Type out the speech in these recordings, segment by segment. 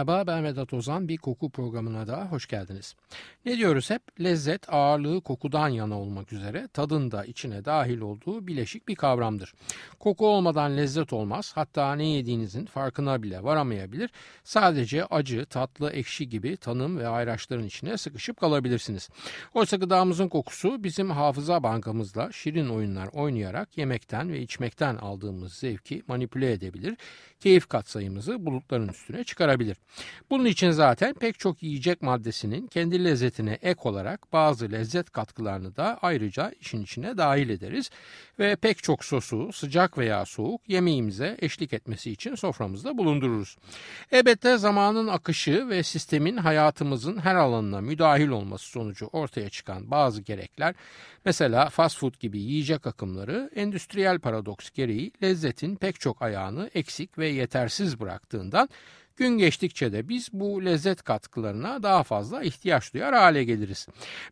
Merhaba ben Vedat Ozan bir koku programına da hoş geldiniz. Ne diyoruz hep lezzet ağırlığı kokudan yana olmak üzere tadın da içine dahil olduğu bileşik bir kavramdır. Koku olmadan lezzet olmaz hatta ne yediğinizin farkına bile varamayabilir. Sadece acı, tatlı, ekşi gibi tanım ve ayraçların içine sıkışıp kalabilirsiniz. Oysa gıdamızın kokusu bizim hafıza bankamızla şirin oyunlar oynayarak yemekten ve içmekten aldığımız zevki manipüle edebilir, keyif katsayımızı bulutların üstüne çıkarabilir. Bunun için zaten pek çok yiyecek maddesinin kendi lezzetine ek olarak bazı lezzet katkılarını da ayrıca işin içine dahil ederiz ve pek çok sosu sıcak veya soğuk yemeğimize eşlik etmesi için soframızda bulundururuz. Elbette zamanın akışı ve sistemin hayatımızın her alanına müdahil olması sonucu ortaya çıkan bazı gerekler mesela fast food gibi yiyecek akımları endüstriyel paradoks gereği lezzetin pek çok ayağını eksik ve yetersiz bıraktığından Gün geçtikçe de biz bu lezzet katkılarına daha fazla ihtiyaç duyar hale geliriz.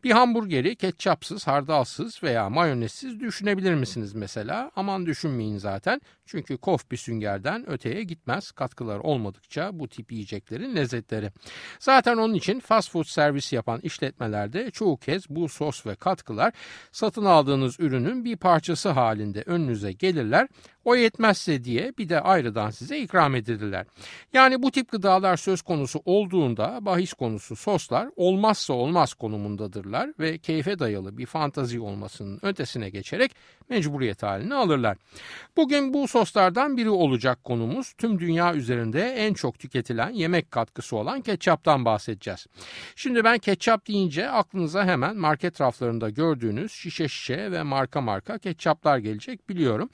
Bir hamburgeri ketçapsız, hardalsız veya mayonezsiz düşünebilir misiniz mesela? Aman düşünmeyin zaten. Çünkü kof bir süngerden öteye gitmez katkılar olmadıkça bu tip yiyeceklerin lezzetleri. Zaten onun için fast food servisi yapan işletmelerde çoğu kez bu sos ve katkılar satın aldığınız ürünün bir parçası halinde önünüze gelirler. O yetmezse diye bir de ayrıdan size ikram edilirler. Yani bu tip gıdalar söz konusu olduğunda bahis konusu soslar olmazsa olmaz konumundadırlar ve keyfe dayalı bir fantazi olmasının ötesine geçerek mecburiyet halini alırlar. Bugün bu soslardan biri olacak konumuz tüm dünya üzerinde en çok tüketilen yemek katkısı olan ketçaptan bahsedeceğiz. Şimdi ben ketçap deyince aklınıza hemen market raflarında gördüğünüz şişe şişe ve marka marka ketçaplar gelecek biliyorum.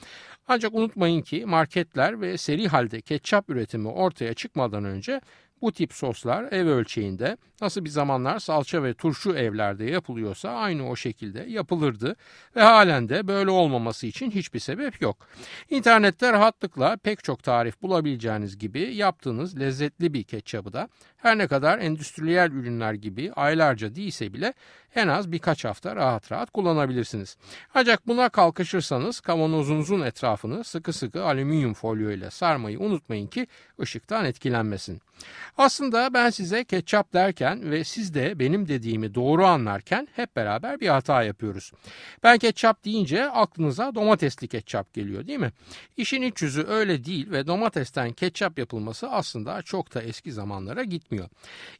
Ancak unutmayın ki marketler ve seri halde ketçap üretimi ortaya çıkmadan önce bu tip soslar ev ölçeğinde nasıl bir zamanlar salça ve turşu evlerde yapılıyorsa aynı o şekilde yapılırdı ve halen de böyle olmaması için hiçbir sebep yok. İnternette rahatlıkla pek çok tarif bulabileceğiniz gibi yaptığınız lezzetli bir ketçabı da her ne kadar endüstriyel ürünler gibi aylarca değilse bile en az birkaç hafta rahat rahat kullanabilirsiniz. Ancak buna kalkışırsanız kavanozunuzun etrafını sıkı sıkı alüminyum folyo ile sarmayı unutmayın ki ışıktan etkilenmesin. Aslında ben size ketçap derken ve siz de benim dediğimi doğru anlarken hep beraber bir hata yapıyoruz. Ben ketçap deyince aklınıza domatesli ketçap geliyor değil mi? İşin iç yüzü öyle değil ve domatesten ketçap yapılması aslında çok da eski zamanlara gitmiyor.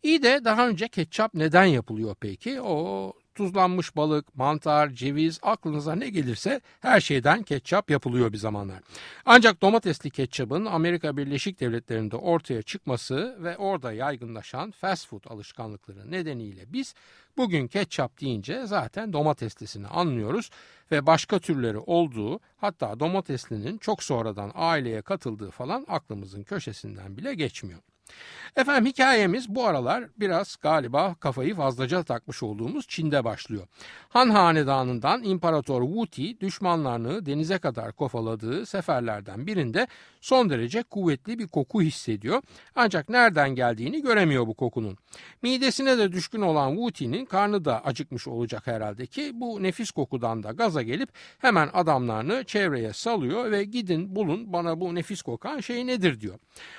İyi de daha önce ketçap neden yapılıyor peki? O tuzlanmış balık, mantar, ceviz aklınıza ne gelirse her şeyden ketçap yapılıyor bir zamanlar. Ancak domatesli ketçabın Amerika Birleşik Devletleri'nde ortaya çıkması ve orada yaygınlaşan fast food alışkanlıkları nedeniyle biz bugün ketçap deyince zaten domateslisini anlıyoruz ve başka türleri olduğu hatta domateslinin çok sonradan aileye katıldığı falan aklımızın köşesinden bile geçmiyor. Efendim hikayemiz bu aralar biraz galiba kafayı fazlaca takmış olduğumuz Çin'de başlıyor. Han Hanedanı'ndan İmparator Wu Ti düşmanlarını denize kadar kofaladığı seferlerden birinde son derece kuvvetli bir koku hissediyor. Ancak nereden geldiğini göremiyor bu kokunun. Midesine de düşkün olan Wu Ti'nin karnı da acıkmış olacak herhalde ki bu nefis kokudan da gaza gelip hemen adamlarını çevreye salıyor ve gidin bulun bana bu nefis kokan şey nedir diyor.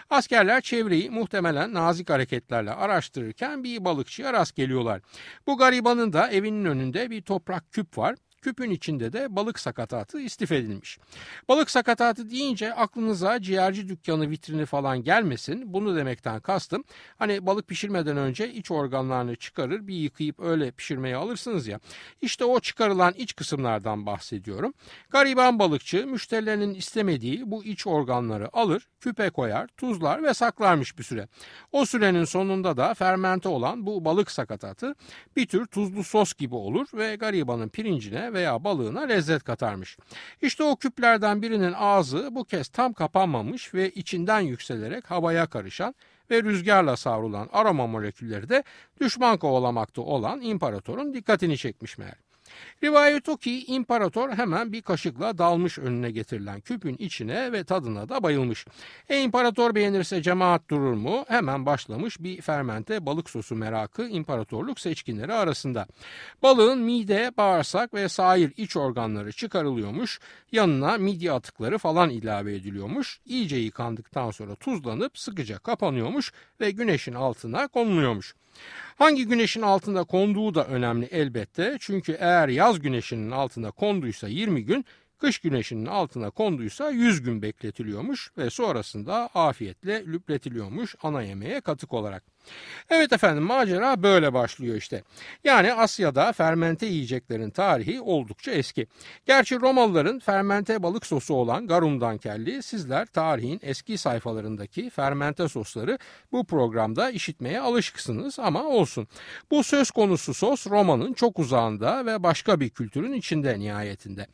Askerler çevreyi muhtemelen nazik hareketlerle araştırırken bir balıkçıya rast geliyorlar. Bu garibanın da evinin önünde bir toprak küp var. Küpün içinde de balık sakatatı istif edilmiş. Balık sakatatı deyince aklınıza ciğerci dükkanı vitrini falan gelmesin. Bunu demekten kastım. Hani balık pişirmeden önce iç organlarını çıkarır bir yıkayıp öyle pişirmeye alırsınız ya. İşte o çıkarılan iç kısımlardan bahsediyorum. Gariban balıkçı müşterilerinin istemediği bu iç organları alır, küpe koyar, tuzlar ve saklarmış bir süre. O sürenin sonunda da fermente olan bu balık sakatatı bir tür tuzlu sos gibi olur ve garibanın pirincine veya balığına lezzet katarmış. İşte o küplerden birinin ağzı bu kez tam kapanmamış ve içinden yükselerek havaya karışan ve rüzgarla savrulan aroma molekülleri de düşman kovalamakta olan imparatorun dikkatini çekmiş meğer. Rivayet o ki imparator hemen bir kaşıkla dalmış önüne getirilen küpün içine ve tadına da bayılmış. E imparator beğenirse cemaat durur mu? Hemen başlamış bir fermente balık sosu merakı imparatorluk seçkinleri arasında. Balığın mide, bağırsak ve sair iç organları çıkarılıyormuş. Yanına midye atıkları falan ilave ediliyormuş. İyice yıkandıktan sonra tuzlanıp sıkıca kapanıyormuş ve güneşin altına konuluyormuş. Hangi güneşin altında konduğu da önemli elbette. Çünkü eğer yaz güneşinin altında konduysa 20 gün, kış güneşinin altına konduysa 100 gün bekletiliyormuş ve sonrasında afiyetle lüpletiliyormuş ana yemeğe katık olarak. Evet efendim macera böyle başlıyor işte. Yani Asya'da fermente yiyeceklerin tarihi oldukça eski. Gerçi Romalıların fermente balık sosu olan garumdan kelli sizler tarihin eski sayfalarındaki fermente sosları bu programda işitmeye alışkısınız ama olsun. Bu söz konusu sos Roma'nın çok uzağında ve başka bir kültürün içinde nihayetinde.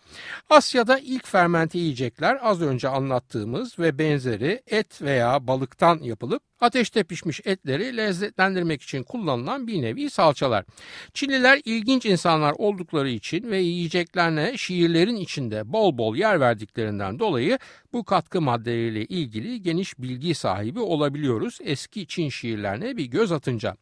Asya'da ilk fermente yiyecekler az önce anlattığımız ve benzeri et veya balıktan yapılıp ateşte pişmiş etleri lezzetlendirmek için kullanılan bir nevi salçalar. Çinliler ilginç insanlar oldukları için ve yiyeceklerine şiirlerin içinde bol bol yer verdiklerinden dolayı bu katkı maddeleriyle ilgili geniş bilgi sahibi olabiliyoruz eski Çin şiirlerine bir göz atınca.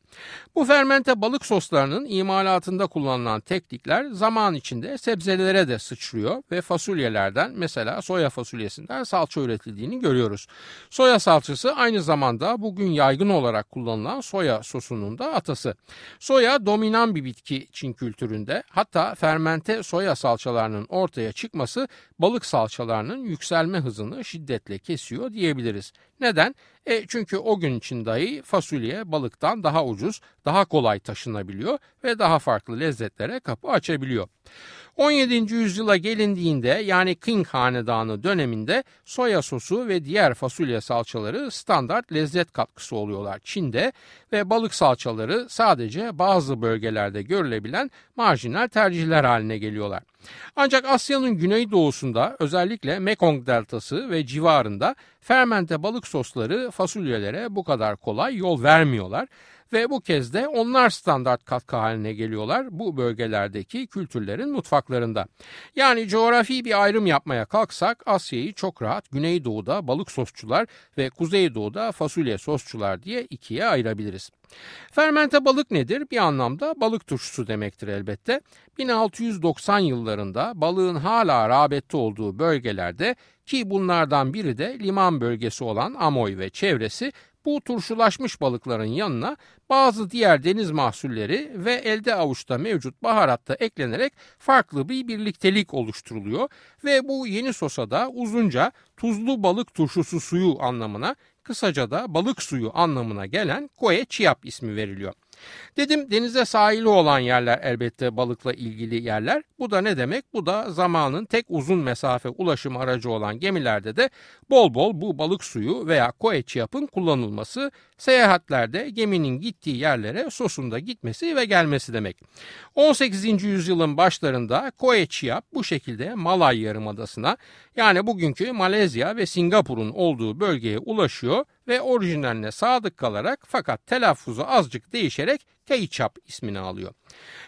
Bu fermente balık soslarının imalatında kullanılan teknikler zaman içinde sebzelere de sıçrıyor ve fasulyelerden mesela soya fasulyesinden salça üretildiğini görüyoruz. Soya salçası aynı zamanda bugün yaygın olarak kullanılan soya sosunun da atası. Soya dominan bir bitki Çin kültüründe hatta fermente soya salçalarının ortaya çıkması balık salçalarının yükselme hızını şiddetle kesiyor diyebiliriz. Neden? E çünkü o gün için dahi fasulye balıktan daha ucuz, daha kolay taşınabiliyor ve daha farklı lezzetlere kapı açabiliyor. 17. yüzyıla gelindiğinde yani Qing Hanedanı döneminde soya sosu ve diğer fasulye salçaları standart lezzet katkısı oluyorlar Çin'de ve balık salçaları sadece bazı bölgelerde görülebilen marjinal tercihler haline geliyorlar. Ancak Asya'nın güneydoğusunda özellikle Mekong deltası ve civarında fermente balık sosları fasulyelere bu kadar kolay yol vermiyorlar ve bu kez de onlar standart katkı haline geliyorlar bu bölgelerdeki kültürlerin mutfaklarında. Yani coğrafi bir ayrım yapmaya kalksak Asya'yı çok rahat Güneydoğu'da balık sosçular ve Kuzeydoğu'da fasulye sosçular diye ikiye ayırabiliriz. Fermente balık nedir? Bir anlamda balık turşusu demektir elbette. 1690 yıllarında balığın hala rağbette olduğu bölgelerde ki bunlardan biri de liman bölgesi olan Amoy ve çevresi bu turşulaşmış balıkların yanına bazı diğer deniz mahsulleri ve elde avuçta mevcut baharatta eklenerek farklı bir birliktelik oluşturuluyor ve bu yeni sosa da uzunca tuzlu balık turşusu suyu anlamına kısaca da balık suyu anlamına gelen koe çiyap ismi veriliyor. Dedim denize sahili olan yerler elbette balıkla ilgili yerler. Bu da ne demek? Bu da zamanın tek uzun mesafe ulaşım aracı olan gemilerde de bol bol bu balık suyu veya koeçiyapın kullanılması, seyahatlerde geminin gittiği yerlere sosunda gitmesi ve gelmesi demek. 18. yüzyılın başlarında koeçiyap bu şekilde Malay Yarımadası'na yani bugünkü Malezya ve Singapur'un olduğu bölgeye ulaşıyor ve orijinaline sadık kalarak fakat telaffuzu azıcık değişerek Keichap ismini alıyor.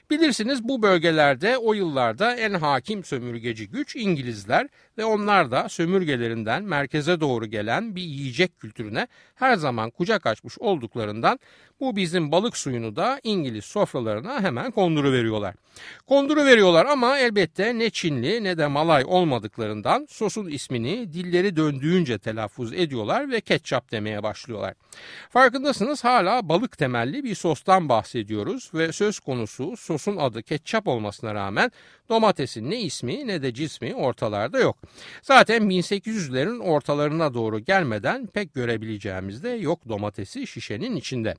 Bilirsiniz bu bölgelerde o yıllarda en hakim sömürgeci güç İngilizler ve onlar da sömürgelerinden merkeze doğru gelen bir yiyecek kültürüne her zaman kucak açmış olduklarından bu bizim balık suyunu da İngiliz sofralarına hemen konduru veriyorlar. Konduru veriyorlar ama elbette ne Çinli ne de Malay olmadıklarından sosun ismini dilleri döndüğünce telaffuz ediyorlar ve ketçap demeye başlıyorlar. Farkındasınız hala balık temelli bir sostan bahsediyoruz ve söz konusu sosun adı ketçap olmasına rağmen domatesin ne ismi ne de cismi ortalarda yok. Zaten 1800'lerin ortalarına doğru gelmeden pek görebileceğimiz de yok domatesi şişenin içinde.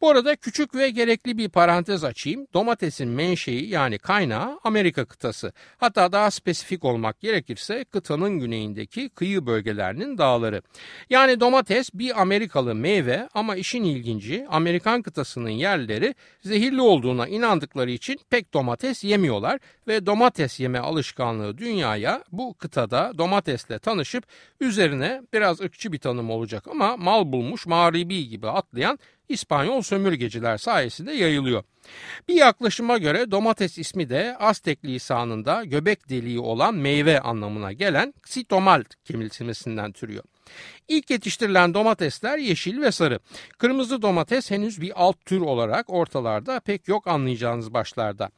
Bu arada küçük ve gerekli bir parantez açayım. Domatesin menşei yani kaynağı Amerika kıtası. Hatta daha spesifik olmak gerekirse kıtanın güneyindeki kıyı bölgelerinin dağları. Yani domates bir Amerikalı meyve ama işin ilginci Amerikan kıtasının yerleri zehirli olduğuna inandıkları için pek domates yemiyorlar ve domates yeme alışkanlığı dünyaya bu kıta kıtada domatesle tanışıp üzerine biraz ırkçı bir tanım olacak ama mal bulmuş mağribi gibi atlayan İspanyol sömürgeciler sayesinde yayılıyor. Bir yaklaşıma göre domates ismi de Aztek lisanında göbek deliği olan meyve anlamına gelen ksitomal kelimesinden türüyor. İlk yetiştirilen domatesler yeşil ve sarı. Kırmızı domates henüz bir alt tür olarak ortalarda pek yok anlayacağınız başlarda.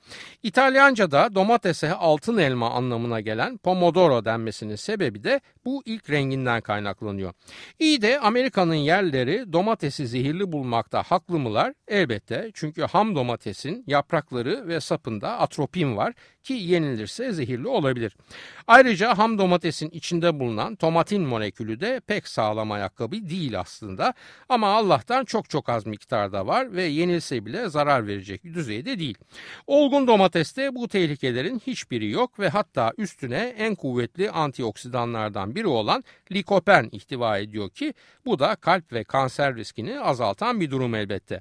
İtalyanca'da domatese altın elma anlamına gelen pomodoro denmesinin sebebi de bu ilk renginden kaynaklanıyor. İyi de Amerika'nın yerleri domatesi zehirli bulmakta haklı mılar? Elbette çünkü ham domatesin yaprakları ve sapında atropin var ki yenilirse zehirli olabilir. Ayrıca ham domatesin içinde bulunan tomatin molekülü de pek sağlam ayakkabı değil aslında ama Allah'tan çok çok az miktarda var ve yenilse bile zarar verecek düzeyde değil. Olgun domateste bu tehlikelerin hiçbiri yok ve hatta üstüne en kuvvetli antioksidanlardan biri olan likopen ihtiva ediyor ki bu da kalp ve kanser riskini azaltan bir durum elbette.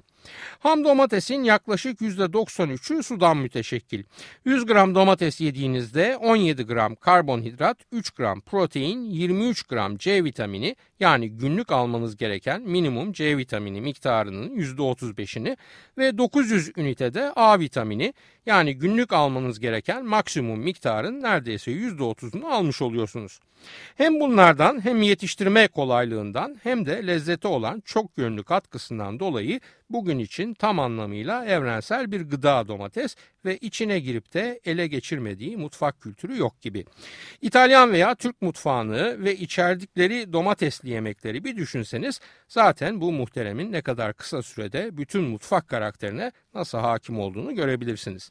Ham domatesin yaklaşık %93'ü sudan müteşekkil. 100 gram domates yediğinizde 17 gram karbonhidrat, 3 gram protein, 23 gram C vitamini yani günlük almanız gereken minimum C vitamini miktarının %35'ini ve 900 ünitede A vitamini yani günlük almanız gereken maksimum miktarın neredeyse %30'unu almış oluyorsunuz. Hem bunlardan hem yetiştirme kolaylığından hem de lezzeti olan çok yönlü katkısından dolayı bugün için tam anlamıyla evrensel bir gıda domates ve içine girip de ele geçirmediği mutfak kültürü yok gibi. İtalyan veya Türk mutfağını ve içerdikleri domatesli yemekleri bir düşünseniz zaten bu muhteremin ne kadar kısa sürede bütün mutfak karakterine nasıl hakim olduğunu görebilirsiniz.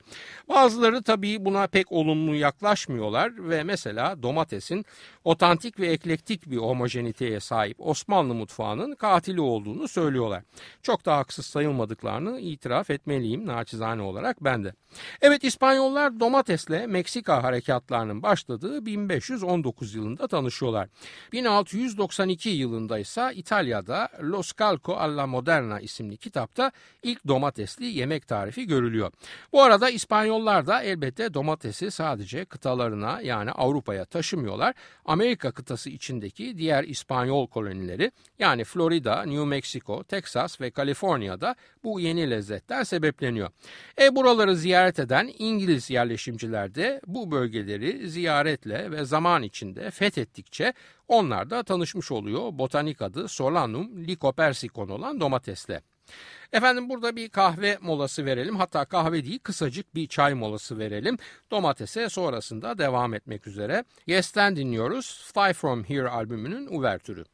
Bazıları tabii buna pek olumlu yaklaşmıyorlar ve mesela domatesin otantik ve eklektik bir homojeniteye sahip Osmanlı mutfağının katili olduğunu söylüyorlar. Çok da haksız sayılmadıklarını itiraf etmeliyim naçizane olarak ben de. Evet İspanyollar domatesle Meksika harekatlarının başladığı 1519 yılında tanışıyorlar. 1692 yılında ise İtalya'da Los Calco alla Moderna isimli kitapta ilk domatesli yemek tarifi görülüyor. Bu arada İspanyollar da elbette domatesi sadece kıtalarına yani Avrupa'ya taşımıyorlar. Amerika kıtası içindeki diğer İspanyol kolonileri yani Florida, New Mexico, Texas ve Kaliforniya'da bu yeni lezzetler sebepleniyor. E buraları ziyaret eden İngiliz yerleşimciler de bu bölgeleri ziyaretle ve zaman içinde fethettikçe onlar da tanışmış oluyor botanik adı Solanum lycopersicum olan domatesle. Efendim burada bir kahve molası verelim. Hatta kahve değil kısacık bir çay molası verelim. Domatese sonrasında devam etmek üzere. Yes'ten dinliyoruz. Fly From Here albümünün uvertürü.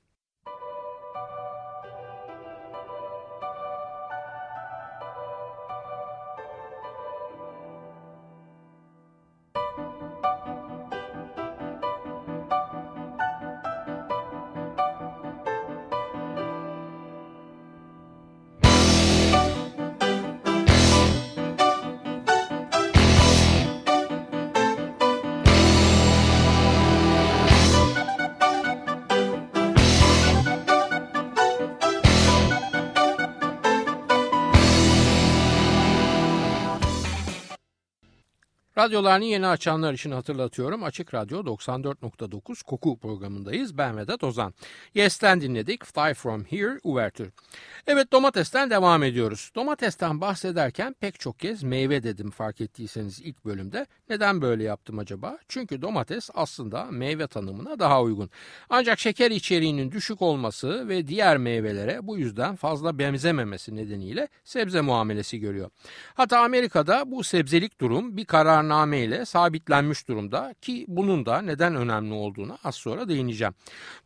Radyolarını yeni açanlar için hatırlatıyorum. Açık Radyo 94.9 Koku programındayız. Ben Vedat Ozan. Yes'ten dinledik. Fly From Here, Uvertür. Evet domatesten devam ediyoruz. Domatesten bahsederken pek çok kez meyve dedim fark ettiyseniz ilk bölümde. Neden böyle yaptım acaba? Çünkü domates aslında meyve tanımına daha uygun. Ancak şeker içeriğinin düşük olması ve diğer meyvelere bu yüzden fazla benzememesi nedeniyle sebze muamelesi görüyor. Hatta Amerika'da bu sebzelik durum bir kararname ile sabitlenmiş durumda ki bunun da neden önemli olduğunu az sonra değineceğim.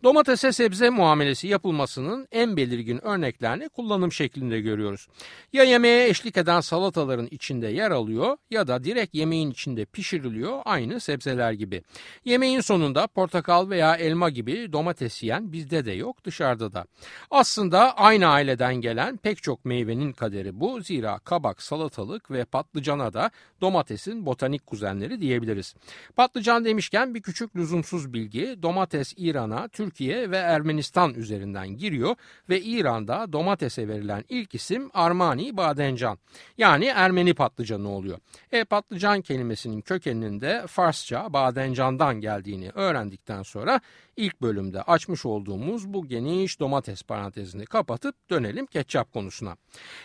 Domatese sebze muamelesi yapılmasının en belirgin örneklerini kullanım şeklinde görüyoruz. Ya yemeğe eşlik eden salataların içinde yer alıyor ya da direkt yemeğin içinde pişiriliyor aynı sebzeler gibi. Yemeğin sonunda portakal veya elma gibi domates yiyen bizde de yok dışarıda da. Aslında aynı aileden gelen pek çok meyvenin kaderi bu. Zira kabak, salatalık ve patlıcana da domatesin botanik botanik kuzenleri diyebiliriz. Patlıcan demişken bir küçük lüzumsuz bilgi domates İran'a, Türkiye ve Ermenistan üzerinden giriyor ve İran'da domatese verilen ilk isim Armani Badencan yani Ermeni patlıcanı oluyor. E patlıcan kelimesinin kökeninin de Farsça Badencan'dan geldiğini öğrendikten sonra ilk bölümde açmış olduğumuz bu geniş domates parantezini kapatıp dönelim ketçap konusuna.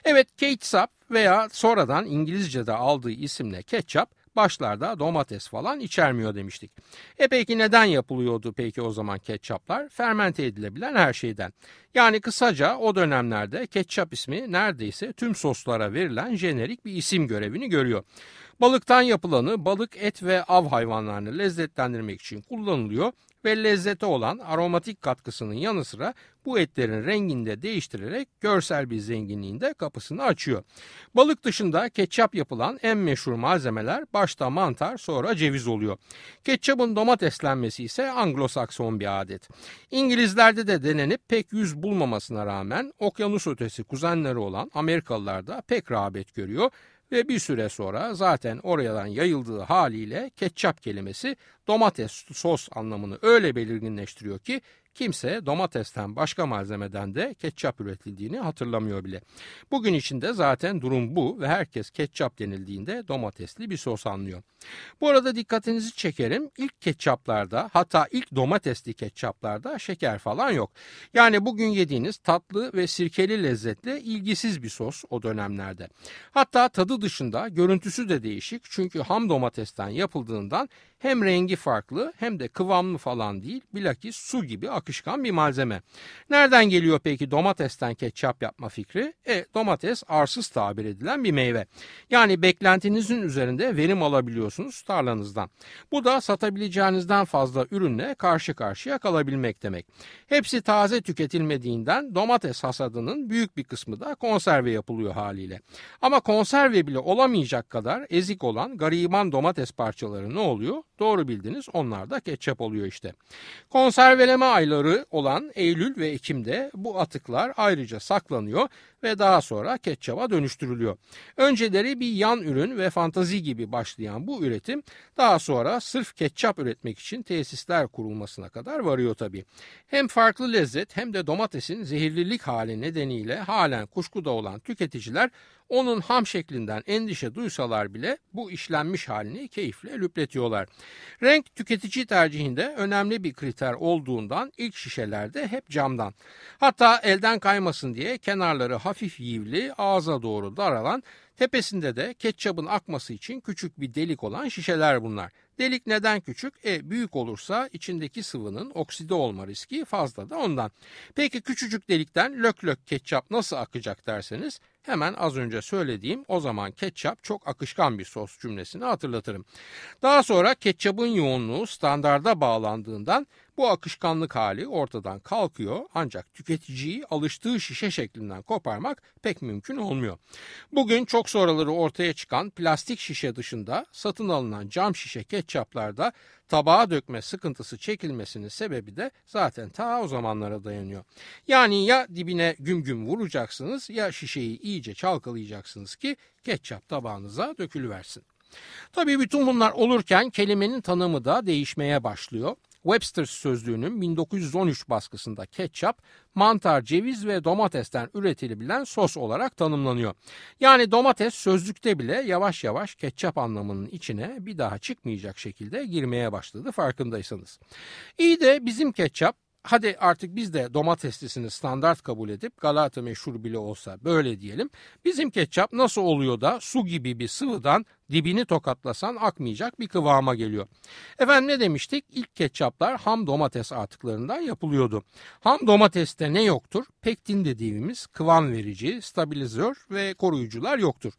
Evet ketçap veya sonradan İngilizce'de aldığı isimle ketçap başlarda domates falan içermiyor demiştik. E peki neden yapılıyordu peki o zaman ketçaplar? Fermente edilebilen her şeyden. Yani kısaca o dönemlerde ketçap ismi neredeyse tüm soslara verilen jenerik bir isim görevini görüyor. Balıktan yapılanı balık, et ve av hayvanlarını lezzetlendirmek için kullanılıyor ve lezzete olan aromatik katkısının yanı sıra bu etlerin rengini de değiştirerek görsel bir zenginliğinde kapısını açıyor. Balık dışında ketçap yapılan en meşhur malzemeler başta mantar sonra ceviz oluyor. Ketçapın domateslenmesi ise Anglo-Sakson bir adet. İngilizlerde de denenip pek yüz bulmamasına rağmen okyanus ötesi kuzenleri olan Amerikalılar da pek rağbet görüyor ve bir süre sonra zaten oradan yayıldığı haliyle ketçap kelimesi domates sos anlamını öyle belirginleştiriyor ki kimse domatesten başka malzemeden de ketçap üretildiğini hatırlamıyor bile. Bugün içinde zaten durum bu ve herkes ketçap denildiğinde domatesli bir sos anlıyor. Bu arada dikkatinizi çekerim ilk ketçaplarda hatta ilk domatesli ketçaplarda şeker falan yok. Yani bugün yediğiniz tatlı ve sirkeli lezzetle ilgisiz bir sos o dönemlerde. Hatta tadı dışında görüntüsü de değişik çünkü ham domatesten yapıldığından hem rengi farklı hem de kıvamlı falan değil bilakis su gibi akışkan bir malzeme. Nereden geliyor peki domatesten ketçap yapma fikri? E domates arsız tabir edilen bir meyve. Yani beklentinizin üzerinde verim alabiliyorsunuz tarlanızdan. Bu da satabileceğinizden fazla ürünle karşı karşıya kalabilmek demek. Hepsi taze tüketilmediğinden domates hasadının büyük bir kısmı da konserve yapılıyor haliyle. Ama konserve bile olamayacak kadar ezik olan gariban domates parçaları ne oluyor? Doğru bildiniz onlar da ketçap oluyor işte. Konserveleme ayları olan Eylül ve Ekim'de bu atıklar ayrıca saklanıyor ve daha sonra ketçaba dönüştürülüyor. Önceleri bir yan ürün ve fantazi gibi başlayan bu üretim daha sonra sırf ketçap üretmek için tesisler kurulmasına kadar varıyor tabii. Hem farklı lezzet hem de domatesin zehirlilik hali nedeniyle halen kuşkuda olan tüketiciler onun ham şeklinden endişe duysalar bile bu işlenmiş halini keyifle lüpletiyorlar. Renk tüketici tercihinde önemli bir kriter olduğundan ilk şişelerde hep camdan. Hatta elden kaymasın diye kenarları hafif yivli, ağza doğru daralan, tepesinde de ketçabın akması için küçük bir delik olan şişeler bunlar. Delik neden küçük? E büyük olursa içindeki sıvının okside olma riski fazla da ondan. Peki küçücük delikten lök lök ketçap nasıl akacak derseniz hemen az önce söylediğim o zaman ketçap çok akışkan bir sos cümlesini hatırlatırım. Daha sonra ketçabın yoğunluğu standarda bağlandığından bu akışkanlık hali ortadan kalkıyor ancak tüketiciyi alıştığı şişe şeklinden koparmak pek mümkün olmuyor. Bugün çok sonraları ortaya çıkan plastik şişe dışında satın alınan cam şişe ketçaplarda tabağa dökme sıkıntısı çekilmesinin sebebi de zaten ta o zamanlara dayanıyor. Yani ya dibine güm güm vuracaksınız ya şişeyi iyice çalkalayacaksınız ki ketçap tabağınıza dökülüversin. Tabii bütün bunlar olurken kelimenin tanımı da değişmeye başlıyor. Webster sözlüğünün 1913 baskısında ketçap, mantar, ceviz ve domatesten üretilebilen sos olarak tanımlanıyor. Yani domates sözlükte bile yavaş yavaş ketçap anlamının içine bir daha çıkmayacak şekilde girmeye başladı farkındaysanız. İyi de bizim ketçap hadi artık biz de domateslisini standart kabul edip Galata meşhur bile olsa böyle diyelim. Bizim ketçap nasıl oluyor da su gibi bir sıvıdan dibini tokatlasan akmayacak bir kıvama geliyor. Efendim ne demiştik? İlk ketçaplar ham domates artıklarından yapılıyordu. Ham domateste ne yoktur? Pektin dediğimiz kıvam verici, stabilizör ve koruyucular yoktur.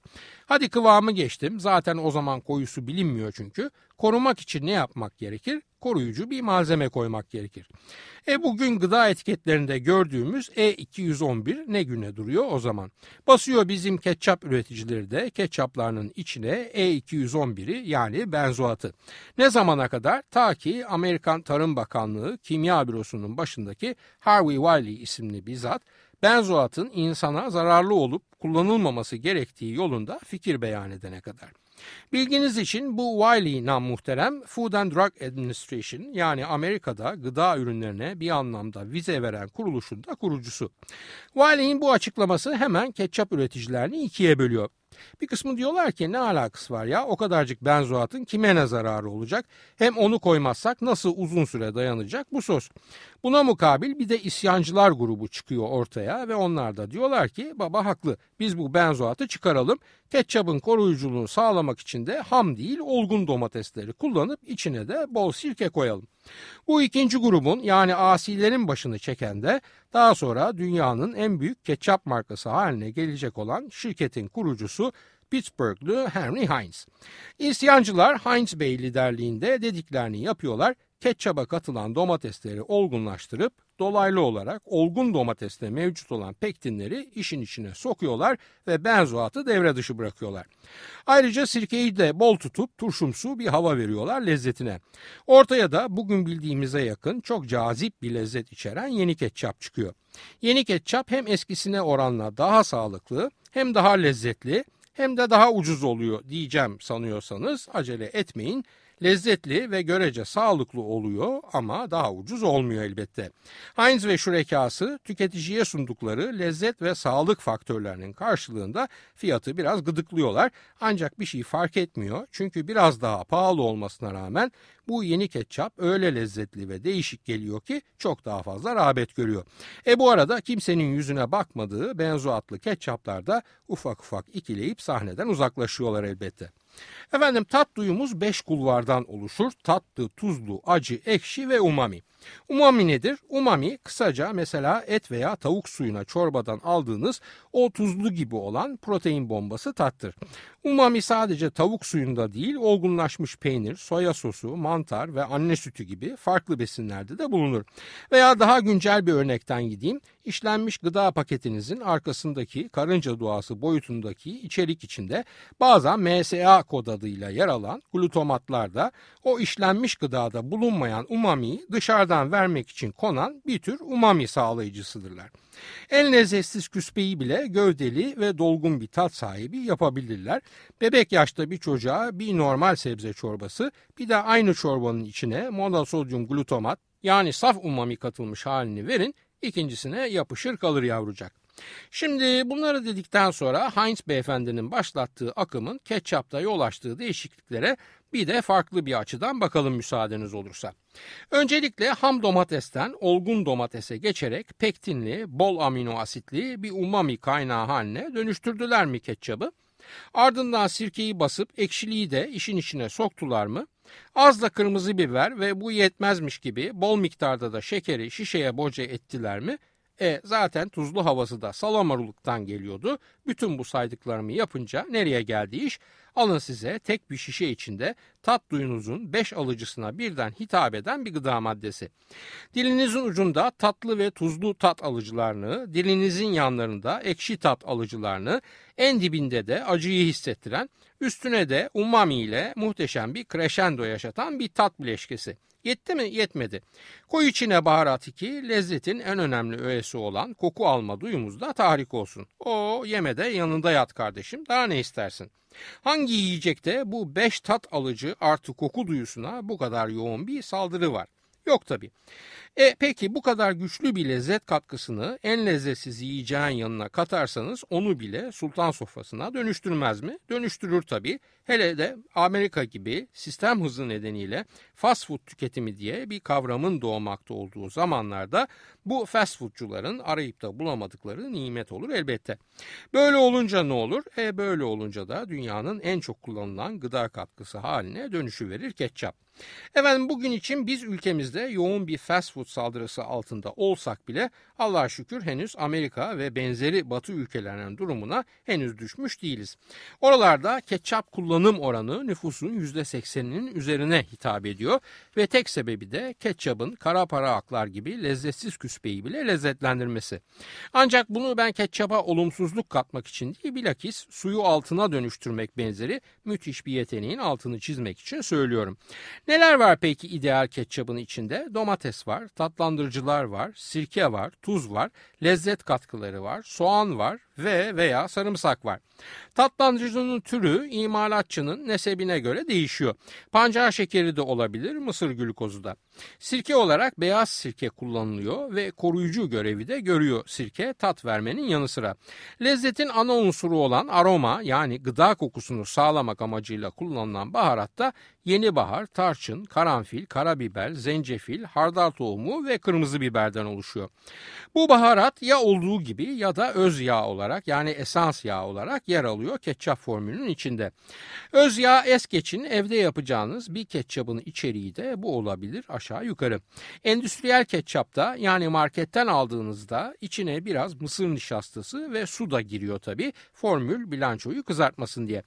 Hadi kıvamı geçtim. Zaten o zaman koyusu bilinmiyor çünkü. Korumak için ne yapmak gerekir? Koruyucu bir malzeme koymak gerekir. E bugün gıda etiketlerinde gördüğümüz E211 ne güne duruyor o zaman? Basıyor bizim ketçap üreticileri de ketçaplarının içine e211'i yani benzoatı. Ne zamana kadar? Ta ki Amerikan Tarım Bakanlığı Kimya Bürosu'nun başındaki Harvey Wiley isimli bir zat benzoatın insana zararlı olup kullanılmaması gerektiği yolunda fikir beyan edene kadar. Bilginiz için bu Wiley nam muhterem Food and Drug Administration yani Amerika'da gıda ürünlerine bir anlamda vize veren kuruluşun da kurucusu. Wiley'in bu açıklaması hemen ketçap üreticilerini ikiye bölüyor. Bir kısmı diyorlar ki ne alakası var ya o kadarcık benzoatın kime ne zararı olacak? Hem onu koymazsak nasıl uzun süre dayanacak bu sos? Buna mukabil bir de isyancılar grubu çıkıyor ortaya ve onlar da diyorlar ki baba haklı biz bu benzoatı çıkaralım. Ketçabın koruyuculuğunu sağlamak için de ham değil olgun domatesleri kullanıp içine de bol sirke koyalım. Bu ikinci grubun yani asilerin başını çeken de daha sonra dünyanın en büyük ketçap markası haline gelecek olan şirketin kurucusu Pittsburgh'lü Henry Heinz. İsyancılar Heinz Bey liderliğinde dediklerini yapıyorlar ketçaba katılan domatesleri olgunlaştırıp dolaylı olarak olgun domateste mevcut olan pektinleri işin içine sokuyorlar ve benzoatı devre dışı bırakıyorlar. Ayrıca sirkeyi de bol tutup turşumsu bir hava veriyorlar lezzetine. Ortaya da bugün bildiğimize yakın çok cazip bir lezzet içeren yeni ketçap çıkıyor. Yeni ketçap hem eskisine oranla daha sağlıklı hem daha lezzetli hem de daha ucuz oluyor diyeceğim sanıyorsanız acele etmeyin lezzetli ve görece sağlıklı oluyor ama daha ucuz olmuyor elbette. Heinz ve şurekası tüketiciye sundukları lezzet ve sağlık faktörlerinin karşılığında fiyatı biraz gıdıklıyorlar. Ancak bir şey fark etmiyor çünkü biraz daha pahalı olmasına rağmen bu yeni ketçap öyle lezzetli ve değişik geliyor ki çok daha fazla rağbet görüyor. E bu arada kimsenin yüzüne bakmadığı benzoatlı ketçaplar da ufak ufak ikileyip sahneden uzaklaşıyorlar elbette. Efendim tat duyumuz beş kulvardan oluşur. Tatlı, tuzlu, acı, ekşi ve umami. Umami nedir? Umami kısaca mesela et veya tavuk suyuna çorbadan aldığınız o tuzlu gibi olan protein bombası tattır. Umami sadece tavuk suyunda değil olgunlaşmış peynir, soya sosu, mantar ve anne sütü gibi farklı besinlerde de bulunur. Veya daha güncel bir örnekten gideyim. İşlenmiş gıda paketinizin arkasındaki karınca duası boyutundaki içerik içinde bazen MSA kod adıyla yer alan glutomatlarda o işlenmiş gıdada bulunmayan umamiyi dışarıdan vermek için konan bir tür umami sağlayıcısıdırlar. En lezzetsiz küspeyi bile gövdeli ve dolgun bir tat sahibi yapabilirler. Bebek yaşta bir çocuğa bir normal sebze çorbası bir de aynı çorbanın içine monosodyum glutamat yani saf umami katılmış halini verin ikincisine yapışır kalır yavrucak. Şimdi bunları dedikten sonra Heinz beyefendinin başlattığı akımın ketçapta yol açtığı değişikliklere bir de farklı bir açıdan bakalım müsaadeniz olursa. Öncelikle ham domatesten olgun domatese geçerek pektinli, bol amino asitli bir umami kaynağı haline dönüştürdüler mi ketçabı? Ardından sirkeyi basıp ekşiliği de işin içine soktular mı? Az da kırmızı biber ve bu yetmezmiş gibi bol miktarda da şekeri şişeye boca ettiler mi? E zaten tuzlu havası da salamaruluktan geliyordu. Bütün bu saydıklarımı yapınca nereye geldi iş? Alın size tek bir şişe içinde tat duyunuzun 5 alıcısına birden hitap eden bir gıda maddesi. Dilinizin ucunda tatlı ve tuzlu tat alıcılarını, dilinizin yanlarında ekşi tat alıcılarını, en dibinde de acıyı hissettiren, üstüne de umami ile muhteşem bir crescendo yaşatan bir tat bileşkesi. Yetti mi? Yetmedi. Koy içine baharat 2, lezzetin en önemli öğesi olan koku alma duyumuzda tahrik olsun. O yemede yanında yat kardeşim. Daha ne istersin? Hangi yiyecekte bu 5 tat alıcı artı koku duyusuna bu kadar yoğun bir saldırı var? Yok tabi. E peki bu kadar güçlü bir lezzet katkısını en lezzetsiz yiyeceğin yanına katarsanız onu bile sultan sofrasına dönüştürmez mi? Dönüştürür tabi. Hele de Amerika gibi sistem hızı nedeniyle fast food tüketimi diye bir kavramın doğmakta olduğu zamanlarda bu fast foodcuların arayıp da bulamadıkları nimet olur elbette. Böyle olunca ne olur? E böyle olunca da dünyanın en çok kullanılan gıda katkısı haline dönüşü verir ketçap. Efendim bugün için biz ülkemizde yoğun bir fast food saldırısı altında olsak bile Allah'a şükür henüz Amerika ve benzeri batı ülkelerinin durumuna henüz düşmüş değiliz. Oralarda ketçap kullanım oranı nüfusun %80'inin üzerine hitap ediyor ve tek sebebi de ketçabın kara para aklar gibi lezzetsiz küspeyi bile lezzetlendirmesi. Ancak bunu ben ketçaba olumsuzluk katmak için değil bilakis suyu altına dönüştürmek benzeri müthiş bir yeteneğin altını çizmek için söylüyorum. Neler var peki ideal ketçabın içinde? Domates var, tatlandırıcılar var, sirke var, tuz var, lezzet katkıları var, soğan var ve veya sarımsak var. Tatlandırıcının türü imalatçının nesebine göre değişiyor. Pancar şekeri de olabilir, mısır glukozu da. Sirke olarak beyaz sirke kullanılıyor ve koruyucu görevi de görüyor sirke tat vermenin yanı sıra. Lezzetin ana unsuru olan aroma yani gıda kokusunu sağlamak amacıyla kullanılan baharatta yeni bahar, tarçın, karanfil, karabiber, zencefil, hardal tohumu ve kırmızı biberden oluşuyor. Bu baharat ya olduğu gibi ya da öz yağ olarak yani esans yağ olarak yer alıyor ketçap formülünün içinde. Öz yağ es geçin evde yapacağınız bir ketçapın içeriği de bu olabilir yukarı. Endüstriyel ketçapta yani marketten aldığınızda içine biraz mısır nişastası ve su da giriyor tabi formül bilançoyu kızartmasın diye.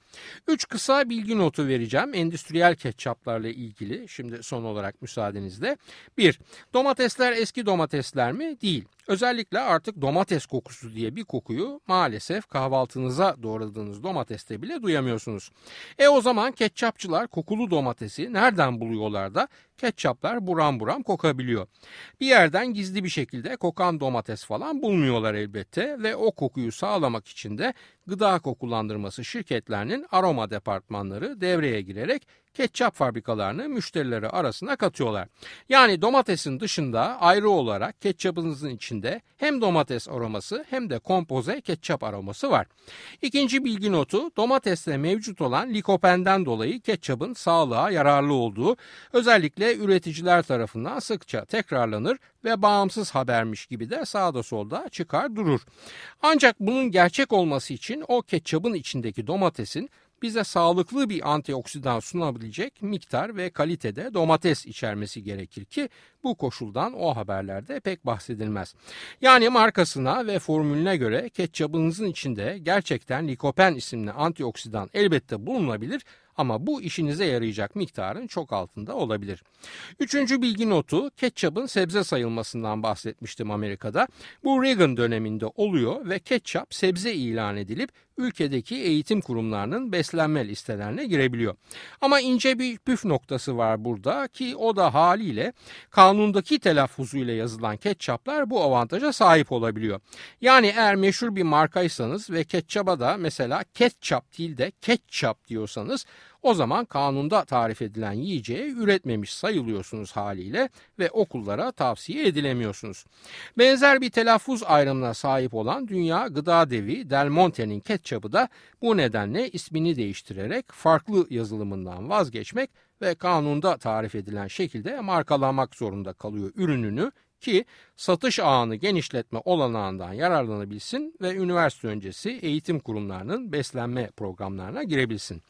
Üç kısa bilgi notu vereceğim endüstriyel ketçaplarla ilgili şimdi son olarak müsaadenizle. Bir, domatesler eski domatesler mi? Değil. Özellikle artık domates kokusu diye bir kokuyu maalesef kahvaltınıza doğradığınız domateste bile duyamıyorsunuz. E o zaman ketçapçılar kokulu domatesi nereden buluyorlar da ketçaplar buram buram kokabiliyor. Bir yerden gizli bir şekilde kokan domates falan bulmuyorlar elbette ve o kokuyu sağlamak için de gıda kokulandırması şirketlerinin aroma departmanları devreye girerek ketçap fabrikalarını müşterileri arasına katıyorlar. Yani domatesin dışında ayrı olarak ketçapınızın içinde hem domates aroması hem de kompoze ketçap aroması var. İkinci bilgi notu domateste mevcut olan likopenden dolayı ketçapın sağlığa yararlı olduğu özellikle üreticiler tarafından sıkça tekrarlanır ve bağımsız habermiş gibi de sağda solda çıkar durur. Ancak bunun gerçek olması için o ketçabın içindeki domatesin bize sağlıklı bir antioksidan sunabilecek miktar ve kalitede domates içermesi gerekir ki bu koşuldan o haberlerde pek bahsedilmez. Yani markasına ve formülüne göre ketçabınızın içinde gerçekten likopen isimli antioksidan elbette bulunabilir ama bu işinize yarayacak miktarın çok altında olabilir. Üçüncü bilgi notu ketçapın sebze sayılmasından bahsetmiştim Amerika'da. Bu Reagan döneminde oluyor ve ketçap sebze ilan edilip ülkedeki eğitim kurumlarının beslenme listelerine girebiliyor. Ama ince bir püf noktası var burada ki o da haliyle kanundaki telaffuzuyla yazılan ketçaplar bu avantaja sahip olabiliyor. Yani eğer meşhur bir markaysanız ve ketçaba da mesela ketçap değil de ketçap diyorsanız o zaman kanunda tarif edilen yiyeceği üretmemiş sayılıyorsunuz haliyle ve okullara tavsiye edilemiyorsunuz. Benzer bir telaffuz ayrımına sahip olan dünya gıda devi Del Monte'nin ketçabı da bu nedenle ismini değiştirerek farklı yazılımından vazgeçmek ve kanunda tarif edilen şekilde markalamak zorunda kalıyor ürününü ki satış ağını genişletme olanağından yararlanabilsin ve üniversite öncesi eğitim kurumlarının beslenme programlarına girebilsin.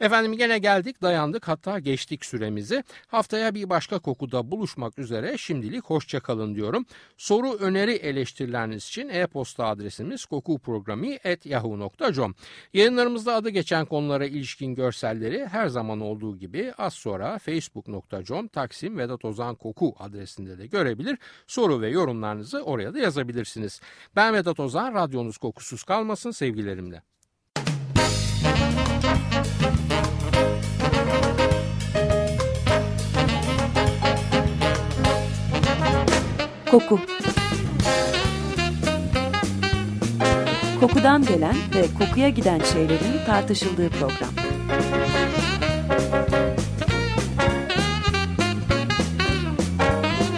Efendim gene geldik dayandık hatta geçtik süremizi. Haftaya bir başka kokuda buluşmak üzere şimdilik hoşçakalın diyorum. Soru öneri eleştirileriniz için e-posta adresimiz kokuprogrami.yahoo.com Yayınlarımızda adı geçen konulara ilişkin görselleri her zaman olduğu gibi az sonra facebook.com Taksim Vedat Ozan Koku adresinde de görebilir. Soru ve yorumlarınızı oraya da yazabilirsiniz. Ben Vedat Ozan, radyonuz kokusuz kalmasın sevgilerimle. Koku Kokudan gelen ve kokuya giden şeylerin tartışıldığı program.